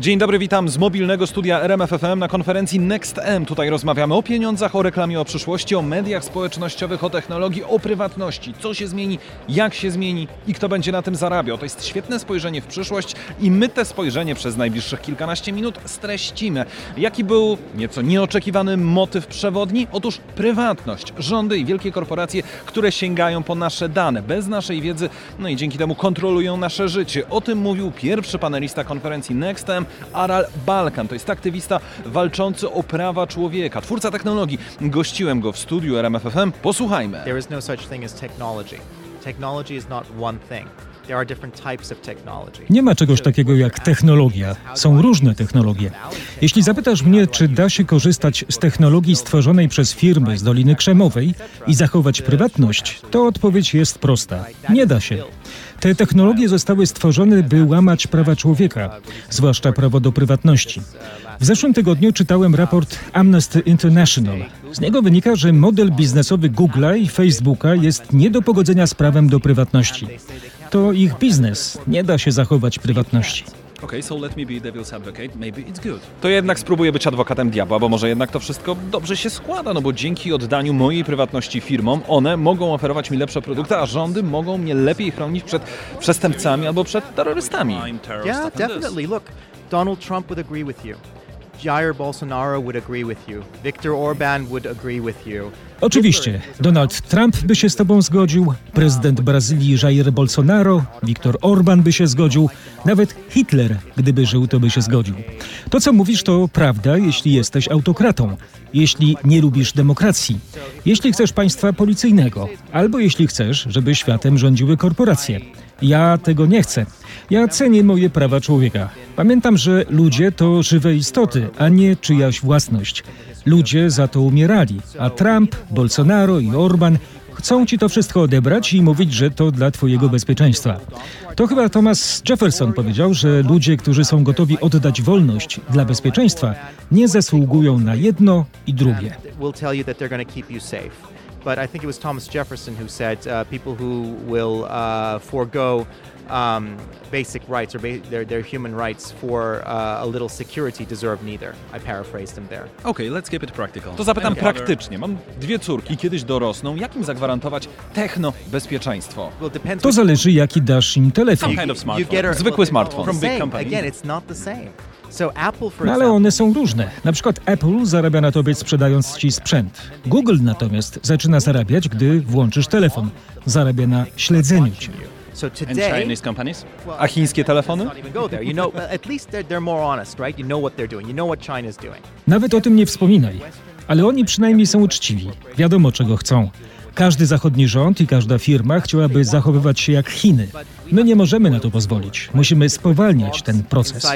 Dzień dobry, witam z mobilnego studia RMFFM na konferencji NextM. Tutaj rozmawiamy o pieniądzach, o reklamie, o przyszłości, o mediach społecznościowych, o technologii, o prywatności. Co się zmieni, jak się zmieni i kto będzie na tym zarabiał. To jest świetne spojrzenie w przyszłość i my te spojrzenie przez najbliższych kilkanaście minut streścimy. Jaki był nieco nieoczekiwany motyw przewodni? Otóż prywatność. Rządy i wielkie korporacje, które sięgają po nasze dane bez naszej wiedzy, no i dzięki temu kontrolują nasze życie. O tym mówił pierwszy panelista konferencji NextM, Aral Balkan. To jest aktywista walczący o prawa człowieka, twórca technologii. Gościłem go w studiu RMFFM. Posłuchajmy. There is no such thing as technology. Technology is not one thing. Nie ma czegoś takiego jak technologia. Są różne technologie. Jeśli zapytasz mnie, czy da się korzystać z technologii stworzonej przez firmy z Doliny Krzemowej i zachować prywatność, to odpowiedź jest prosta. Nie da się. Te technologie zostały stworzone, by łamać prawa człowieka, zwłaszcza prawo do prywatności. W zeszłym tygodniu czytałem raport Amnesty International. Z niego wynika, że model biznesowy Google'a i Facebooka jest nie do pogodzenia z prawem do prywatności. To ich biznes. Nie da się zachować prywatności. Okay, so let me be devil's advocate. Maybe it's good. To jednak spróbuję być adwokatem diabła, bo może jednak to wszystko dobrze się składa, no bo dzięki oddaniu mojej prywatności firmom, one mogą oferować mi lepsze produkty, a rządy mogą mnie lepiej chronić przed przestępcami albo przed terrorystami. Yeah, definitely. Look, Donald Trump would agree with you. Jair Bolsonaro would agree with you. Viktor Orban would agree with you. Oczywiście, Donald Trump by się z tobą zgodził, prezydent Brazylii Jair Bolsonaro, Viktor Orban by się zgodził, nawet Hitler, gdyby żył, to by się zgodził. To, co mówisz, to prawda, jeśli jesteś autokratą, jeśli nie lubisz demokracji, jeśli chcesz państwa policyjnego, albo jeśli chcesz, żeby światem rządziły korporacje. Ja tego nie chcę. Ja cenię moje prawa człowieka. Pamiętam, że ludzie to żywe istoty, a nie czyjaś własność. Ludzie za to umierali, a Trump, Bolsonaro i Orban chcą ci to wszystko odebrać i mówić, że to dla twojego bezpieczeństwa. To chyba Thomas Jefferson powiedział, że ludzie, którzy są gotowi oddać wolność dla bezpieczeństwa, nie zasługują na jedno i drugie. But I think it was Thomas Jefferson who said uh, people who will uh, forego um, basic rights or ba- their, their human rights for uh, a little security deserve neither. I paraphrased him there. Okay, let's keep it practical. To zapytam praktycznie. Mam dwie córki, kiedyś dorosną. Jak im zagwarantować techno bezpieczeństwo? Well, it depends To zależy, jaki dasz im telefon. kind of you smartphone. get her- Zwykły well, smartfon. from big company. Again, it's not the same. So Apple, for No ale one są różne. Na przykład Apple zarabia na tobie sprzedając ci sprzęt. Google natomiast zaczyna zarabiać, gdy włączysz telefon. Zarabia na śledzeniu cię. So And today, Chinese companies? A chińskie telefony? not even go there. You know, at least they're, they're more honest, right? You know what they're doing. You know what China's doing. Nawet o tym nie wspominaj. Ale oni przynajmniej są uczciwi. Wiadomo, czego chcą. Każdy zachodni rząd i każda firma chciałaby zachowywać się jak Chiny. My nie możemy na to pozwolić. Musimy spowalniać ten proces. Uh.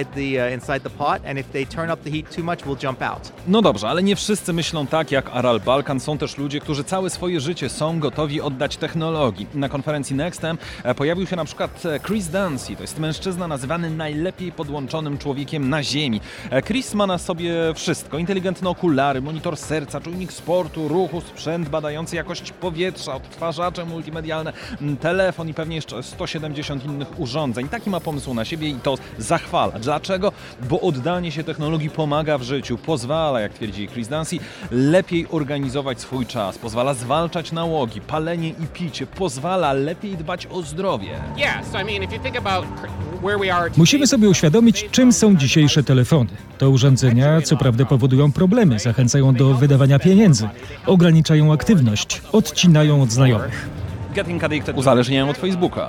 No dobrze, ale nie wszyscy myślą tak jak Aral Balkan. Są też ludzie, którzy całe swoje życie są gotowi oddać technologii. Na konferencji Nextem e, pojawił się na przykład e, Chris Dancy. To jest mężczyzna nazywany najlepiej podłączonym człowiekiem na Ziemi. E, Chris ma na sobie wszystko. Inteligentne okulary, monitor serca, czujnik sportu, ruchu, sprzęt badający jakość powietrza, odtwarzacze multimedialne, telefon i pewnie jeszcze 170 innych urządzeń. Taki ma pomysł na siebie i to zachwala. Dlaczego? Bo oddanie się technologii pomaga w życiu, pozwala, jak twierdzi Chris Dancy, lepiej organizować swój czas, pozwala zwalczać nałogi, palenie i picie, pozwala lepiej dbać o zdrowie. Musimy sobie uświadomić, czym są dzisiejsze telefony. To urządzenia, co prawda, powodują problemy, zachęcają do wydawania pieniędzy, ograniczają aktywność, odcinają od znajomych. Getting addicted uzależniają od Facebooka.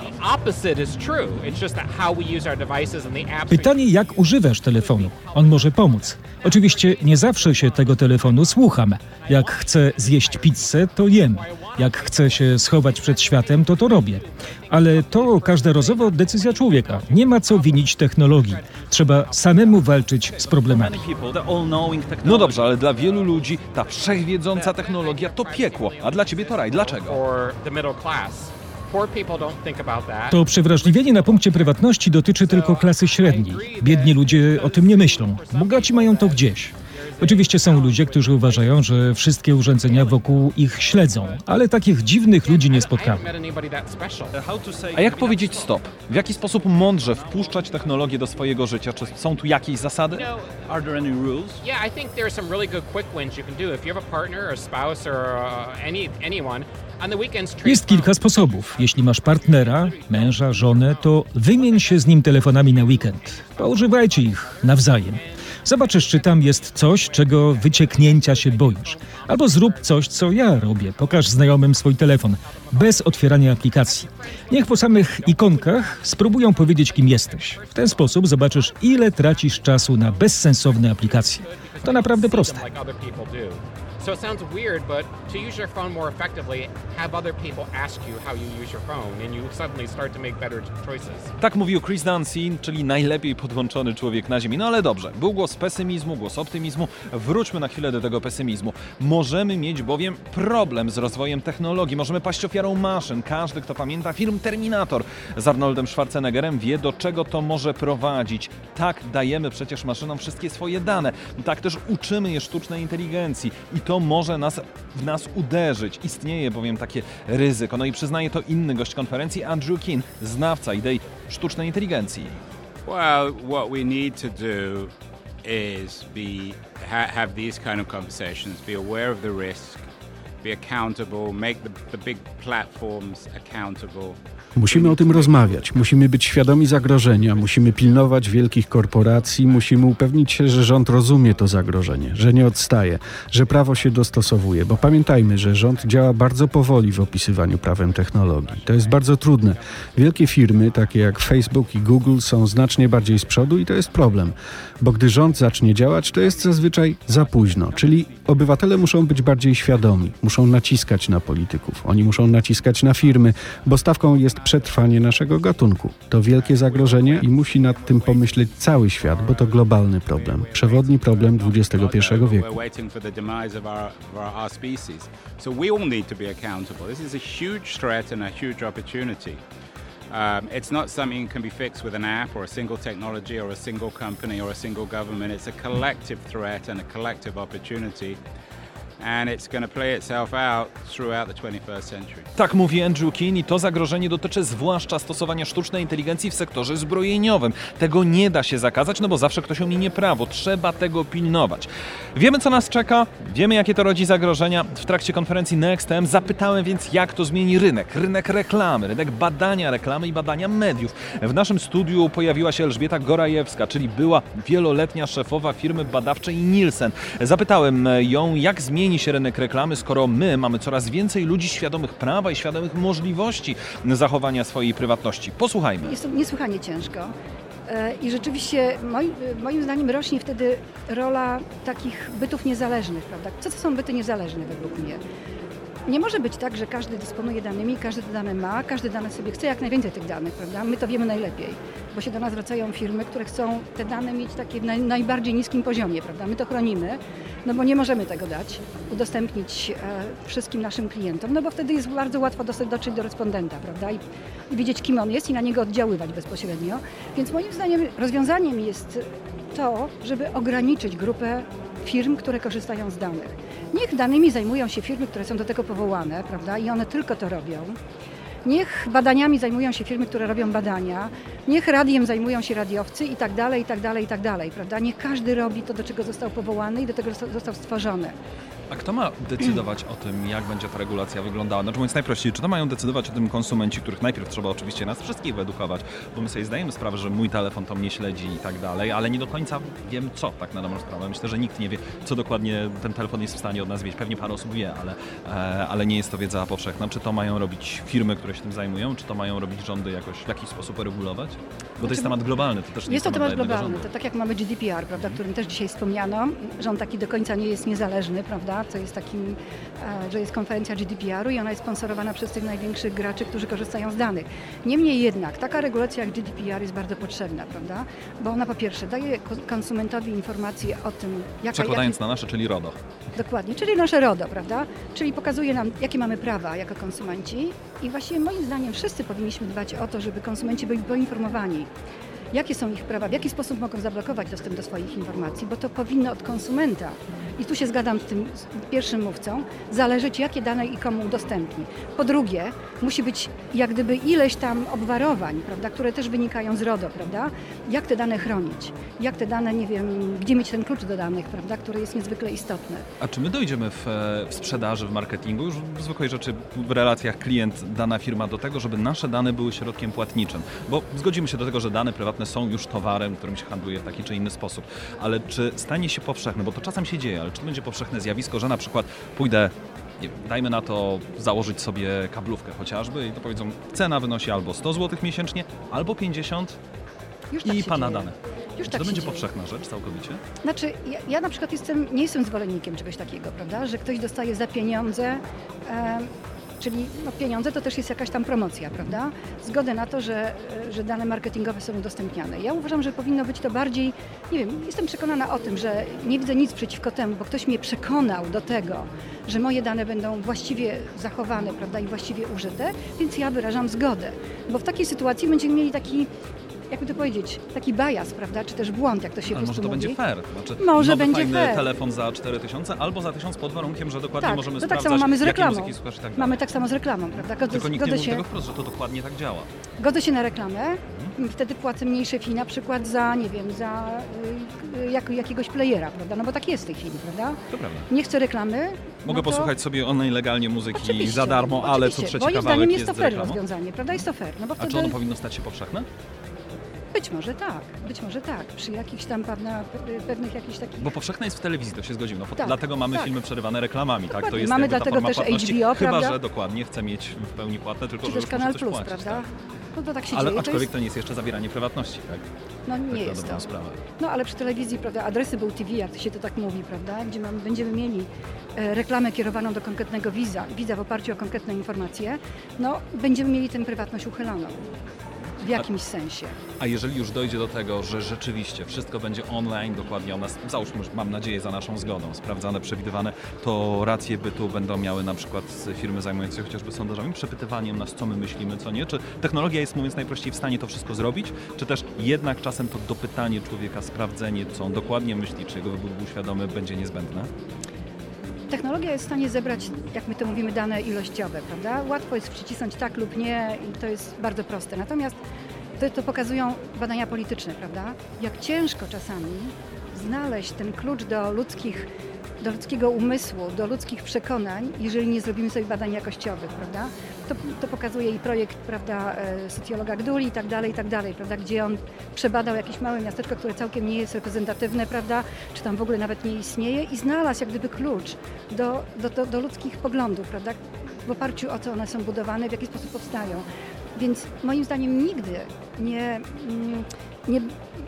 Pytanie, jak używasz telefonu? On może pomóc. Oczywiście nie zawsze się tego telefonu słucham. Jak chcę zjeść pizzę, to jem. Jak chcę się schować przed światem, to to robię. Ale to każdorazowo decyzja człowieka. Nie ma co winić technologii. Trzeba samemu walczyć z problemami. No dobrze, ale dla wielu ludzi ta wszechwiedząca technologia to piekło, a dla ciebie to raj. Dlaczego? To przewrażliwienie na punkcie prywatności dotyczy tylko klasy średniej. Biedni ludzie o tym nie myślą. Bogaci mają to gdzieś. Oczywiście są ludzie, którzy uważają, że wszystkie urządzenia wokół ich śledzą, ale takich dziwnych ludzi nie spotkałem. A jak powiedzieć stop? W jaki sposób mądrze wpuszczać technologię do swojego życia? Czy są tu jakieś zasady? Are there any rules? yeah, I think there are some really good quick wins you can do if you have a partner or a spouse or uh, any anyone. Jest kilka sposobów. Jeśli masz partnera, męża, żonę, to wymień się z nim telefonami na weekend. Poużywajcie ich nawzajem. Zobaczysz, czy tam jest coś, czego wycieknięcia się boisz. Albo zrób coś, co ja robię. Pokaż znajomym swój telefon, bez otwierania aplikacji. Niech po samych ikonkach spróbują powiedzieć, kim jesteś. W ten sposób zobaczysz, ile tracisz czasu na bezsensowne aplikacje. To naprawdę proste. So it sounds weird, but to use your phone more effectively, have other people ask you how you use your phone, and you suddenly start to make better choices. Tak mówił Chris Dancy, czyli najlepiej podłączony człowiek na Ziemi. No ale dobrze, był głos pesymizmu, głos optymizmu. Wróćmy na chwilę do tego pesymizmu. Możemy mieć bowiem problem z rozwojem technologii, możemy paść ofiarą maszyn. Każdy, kto pamięta film Terminator z Arnoldem Schwarzeneggerem, wie, do czego to może prowadzić. Tak dajemy przecież maszynom wszystkie swoje dane. Tak też uczymy je sztucznej inteligencji i to może nas, w nas uderzyć. Istnieje bowiem takie ryzyko. No i przyznaje to inny gość konferencji, Andrew Keen, znawca idei sztucznej inteligencji. Well, what we need to do is be ha- have these kind of conversations, be aware of the risk, Musimy o tym rozmawiać, musimy być świadomi zagrożenia, musimy pilnować wielkich korporacji, musimy upewnić się, że rząd rozumie to zagrożenie, że nie odstaje, że prawo się dostosowuje, bo pamiętajmy, że rząd działa bardzo powoli w opisywaniu prawem technologii. To jest bardzo trudne. Wielkie firmy, takie jak Facebook i Google, są znacznie bardziej z przodu i to jest problem, bo gdy rząd zacznie działać, to jest zazwyczaj za późno, czyli obywatele muszą być bardziej świadomi, muszą naciskać na polityków, oni muszą naciskać na firmy, bo stawką jest przetrwanie naszego gatunku. To wielkie zagrożenie i musi nad tym pomyśleć cały świat, bo to globalny problem, przewodni problem XXI wieku. So we all need to be accountable. This is a huge threat and a huge opportunity. Um, it's not something that can be fixed with an app or a single technology or a single company or a single government. It's a collective threat and a collective opportunity. To play itself out throughout the 21st century. Tak mówi Andrew Keen i to zagrożenie dotyczy zwłaszcza stosowania sztucznej inteligencji w sektorze zbrojeniowym. Tego nie da się zakazać, no bo zawsze ktoś ominie prawo. Trzeba tego pilnować. Wiemy, co nas czeka, wiemy, jakie to rodzi zagrożenia. W trakcie konferencji NextM zapytałem więc, jak to zmieni rynek. Rynek reklamy, rynek badania reklamy i badania mediów. W naszym studiu pojawiła się Elżbieta Gorajewska, czyli była wieloletnia szefowa firmy badawczej Nielsen. Zapytałem ją, jak zmieni się rynek reklamy, skoro my mamy coraz więcej ludzi świadomych prawa i świadomych możliwości zachowania swojej prywatności. Posłuchajmy. Jest to niesłychanie ciężko. E, I rzeczywiście moim zdaniem rośnie wtedy rola takich bytów niezależnych, prawda? Co to są byty niezależne według mnie? Nie może być tak, że każdy dysponuje danymi, każdy te dane ma, każdy dane sobie chce jak najwięcej tych danych, prawda? My to wiemy najlepiej, bo się do nas zwracają firmy, które chcą te dane mieć takie w naj, najbardziej niskim poziomie, prawda? My to chronimy, no bo nie możemy tego dać, udostępnić e, wszystkim naszym klientom, no bo wtedy jest bardzo łatwo dotrzeć do respondenta, prawda? I, I wiedzieć, kim on jest i na niego oddziaływać bezpośrednio. Więc moim zdaniem rozwiązaniem jest to, żeby ograniczyć grupę firm, które korzystają z danych. Niech danymi zajmują się firmy, które są do tego powołane, prawda? I one tylko to robią. Niech badaniami zajmują się firmy, które robią badania, niech radiem zajmują się radiowcy i tak dalej, i tak dalej, i tak dalej, prawda? Niech każdy robi to, do czego został powołany i do tego zosta- został stworzony. A kto ma decydować o tym, jak będzie ta regulacja wyglądała? Znaczy mówiąc najprościej, czy to mają decydować o tym konsumenci, których najpierw trzeba oczywiście nas wszystkich wyedukować, bo my sobie zdajemy sprawę, że mój telefon to mnie śledzi i tak dalej, ale nie do końca wiem co tak na dobrą sprawę. Myślę, że nikt nie wie, co dokładnie ten telefon jest w stanie od nas wiedzieć. Pewnie parę osób wie, ale, e, ale nie jest to wiedza powszechna. Czy to mają robić firmy, które się tym zajmują, czy to mają robić rządy jakoś w jakiś sposób regulować? Bo to jest temat globalny, to też nie Jest to temat globalny, to tak jak mamy GDPR, prawda, o którym też dzisiaj wspomniano, że on taki do końca nie jest niezależny, prawda, co jest takim, e, że jest konferencja GDPR-u i ona jest sponsorowana przez tych największych graczy, którzy korzystają z danych. Niemniej jednak taka regulacja jak GDPR jest bardzo potrzebna, prawda, bo ona po pierwsze daje ko- konsumentowi informacje o tym, jaka, Przekładając na nasze, czyli RODO. Dokładnie, czyli nasze RODO, prawda? Czyli pokazuje nam, jakie mamy prawa jako konsumenci i właściwie moim zdaniem wszyscy powinniśmy dbać o to, żeby konsumenci byli poinformowani. jakie są ich prawa, w jaki sposób mogą zablokować dostęp do swoich informacji, bo to powinno od konsumenta, i tu się zgadzam z tym pierwszym mówcą, zależeć jakie dane i komu udostępni. Po drugie, musi być jak gdyby ileś tam obwarowań, prawda, które też wynikają z RODO, prawda, jak te dane chronić, jak te dane, nie wiem, gdzie mieć ten klucz do danych, prawda, który jest niezwykle istotny. A czy my dojdziemy w, w sprzedaży, w marketingu, już w zwykłej rzeczy, w relacjach klient-dana firma do tego, żeby nasze dane były środkiem płatniczym? Bo zgodzimy się do tego, że dane prywatne są już towarem, którym się handluje w taki czy inny sposób. Ale czy stanie się powszechne, bo to czasem się dzieje, czy to będzie powszechne zjawisko, że na przykład pójdę nie wiem, dajmy na to założyć sobie kablówkę chociażby i to powiedzą cena wynosi albo 100 zł miesięcznie, albo 50 Już tak i pana dzieje. dane. Już Czy tak to będzie dzieje. powszechna rzecz całkowicie? Znaczy, ja, ja na przykład jestem, nie jestem zwolennikiem czegoś takiego, prawda, że ktoś dostaje za pieniądze, e, czyli no, pieniądze to też jest jakaś tam promocja, prawda, zgodę na to, że, że dane marketingowe są udostępniane. Ja uważam, że powinno być to bardziej, nie wiem, jestem przekonana o tym, że nie widzę nic przeciwko temu, bo ktoś mnie przekonał do tego, że moje dane będą właściwie zachowane, prawda, i właściwie użyte, więc ja wyrażam zgodę, bo w takiej sytuacji będziemy mieli taki jakby to powiedzieć, taki bias, prawda, czy też błąd, jak to się Ale może to mówi. będzie fair. Znaczy, Może będzie fajny fair. telefon za 4000 albo za 1000 pod warunkiem, że dokładnie Tak, możemy to tak sprawdzać, samo mamy z reklamą. słuchasz tak. Mamy tak samo z reklamą, prawda? Godzę, Tylko nikt nie godzę, mówi się, tego wprost, że to dokładnie tak działa. godzę się na reklamę, Mhm. wtedy płacę mniejsze fee na przykład za, nie wiem, za y, jak, jakiegoś playera, prawda? No bo tak jest w tej chwili, prawda? To prawda. Nie chcę reklamy. Mogę no to... posłuchać sobie onej legalnie muzyki Oczywiście, za darmo, ale co oczywiście. trzeci Moim kawałek zdaniem jest, jest to fair rozwiązanie, prawda? Jest to fair, no bo A wtedy czy ono powinno stać się powszechne? Być może tak, być może tak, przy jakichś tam pewna, pewnych jakichś takich... Bo powszechne jest w telewizji, to się zgodzimy. No, Tak, dlatego mamy tak. filmy przerywane reklamami, tak? To Dokładnie. jest Mamy dlatego też płatności, HBO, Chyba, prawda? że dokładnie chcę mieć w pełni płatne, tylko czy że też Kanal Plus, płacić, prawda? Tak? No to tak się Ale dzieje. To aczkolwiek jest, to nie jest jeszcze zawieranie prywatności, tak? no nie Tak jest to. sprawę. No ale przy telewizji, prawda, adresy był TV, jak to się to tak mówi, prawda, gdzie będziemy mieli e, reklamę kierowaną do konkretnego widza, widza w oparciu o konkretne informacje, no będziemy mieli tę prywatność uchyloną. W jakimś sensie. A jeżeli już dojdzie do tego, że rzeczywiście wszystko będzie online, dokładnie o nas, załóżmy, mam nadzieję za naszą zgodą, sprawdzane, przewidywane, to racje bytu będą miały na przykład firmy zajmujące się chociażby sondażami, przepytywaniem nas, co my myślimy, co nie. Czy technologia jest, mówiąc najprościej, w stanie to wszystko zrobić, czy też jednak czasem to dopytanie człowieka, sprawdzenie, co on dokładnie myśli, czy jego wybór był świadomy, będzie niezbędne? Technologia jest w stanie zebrać, jak my to mówimy, dane ilościowe, prawda? Łatwo jest przycisnąć tak lub nie i to jest bardzo proste. Natomiast to, to pokazują badania polityczne, prawda? Jak ciężko czasami znaleźć ten klucz do ludzkich, do ludzkiego umysłu, do ludzkich przekonań, jeżeli nie zrobimy sobie badań jakościowych, prawda? To, to pokazuje i projekt, prawda, e, socjologa Gduli i tak dalej, i tak dalej, prawda? Gdzie on przebadał jakieś małe miasteczko, które całkiem nie jest reprezentatywne, prawda? Czy tam w ogóle nawet nie istnieje i znalazł jak gdyby klucz do, do, do, do ludzkich poglądów, prawda? W oparciu o co one są budowane, w jaki sposób powstają. Więc moim zdaniem nigdy nie, mm, nie,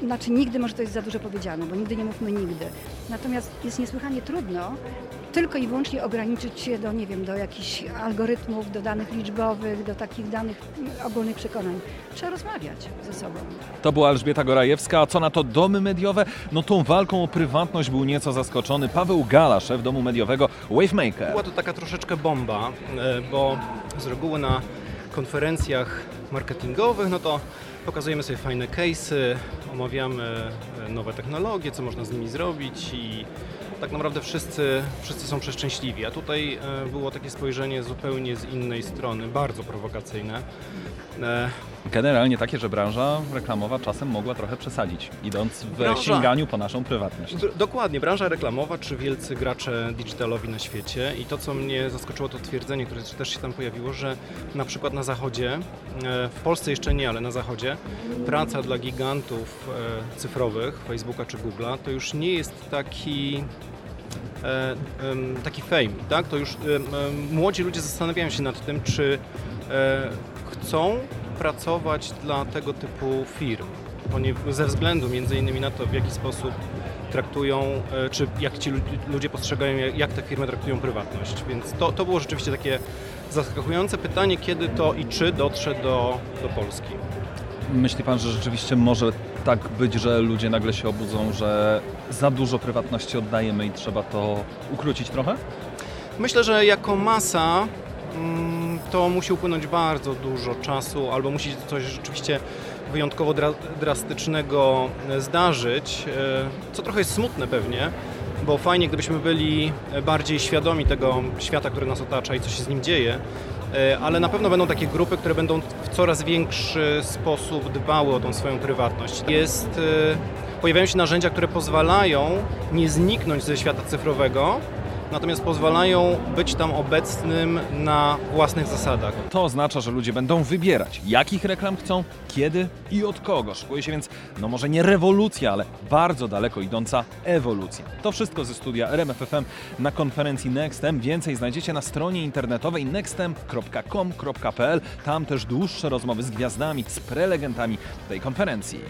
znaczy nigdy może to jest za dużo powiedziane, bo nigdy nie mówmy nigdy. Natomiast jest niesłychanie trudno tylko i wyłącznie ograniczyć się do, nie wiem, do jakichś algorytmów, do danych liczbowych, do takich danych ogólnych przekonań. Trzeba rozmawiać ze sobą. To była Elżbieta Gorajewska. A co na to domy mediowe? No tą walką o prywatność był nieco zaskoczony Paweł Gala, szef domu mediowego Wavemaker. Była to taka troszeczkę bomba, e, bo z reguły na konferencjach marketingowych, no to pokazujemy sobie fajne case'y, omawiamy e, nowe technologie, co można z nimi zrobić i tak naprawdę wszyscy, wszyscy są przeszczęśliwi. A tutaj e, było takie spojrzenie zupełnie z innej strony, bardzo prowokacyjne. Generalnie takie, że branża reklamowa czasem mogła trochę przesadzić, idąc w Branża- sięganiu po naszą prywatność. Dokładnie, branża reklamowa czy wielcy gracze digitalowi na świecie i to co mnie zaskoczyło to twierdzenie, które też się tam pojawiło, że na przykład na zachodzie, e, w Polsce jeszcze nie, ale na zachodzie praca dla gigantów e, cyfrowych, Facebooka czy Google'a to już nie jest taki e, taki fame, tak? To już młodzi ludzie zastanawiają się nad tym, czy chcą pracować dla tego typu firm, ze względu między innymi na to, w jaki sposób traktują, e, czy jak ci lu- ludzie postrzegają, jak- te firmy traktują prywatność. Więc to, to było rzeczywiście takie zaskakujące pytanie, kiedy to i czy dotrze do, do Polski. Myśli pan, że rzeczywiście może tak być, że ludzie nagle się obudzą, że za dużo prywatności oddajemy i trzeba to ukrócić trochę? Myślę, że jako masa to musi upłynąć bardzo dużo czasu, albo musi coś rzeczywiście wyjątkowo dra drastycznego e, zdarzyć, e, co trochę jest smutne pewnie, bo fajnie gdybyśmy byli bardziej świadomi tego świata, który nas otacza i co się z nim dzieje, e, ale na pewno będą takie grupy, które będą w coraz większy sposób dbały o tą swoją prywatność. Jest, e, pojawiają się narzędzia, które pozwalają nie zniknąć ze świata cyfrowego, natomiast pozwalają być tam obecnym na własnych zasadach. To oznacza, że ludzie będą wybierać, jakich reklam chcą, kiedy i od kogo. Szykuje się więc, no może nie rewolucja, ale bardzo daleko idąca ewolucja. To wszystko ze studia RMFFM na konferencji Nextem. Więcej znajdziecie na stronie internetowej nextem.com.pl. Tam też dłuższe rozmowy z gwiazdami, z prelegentami tej konferencji.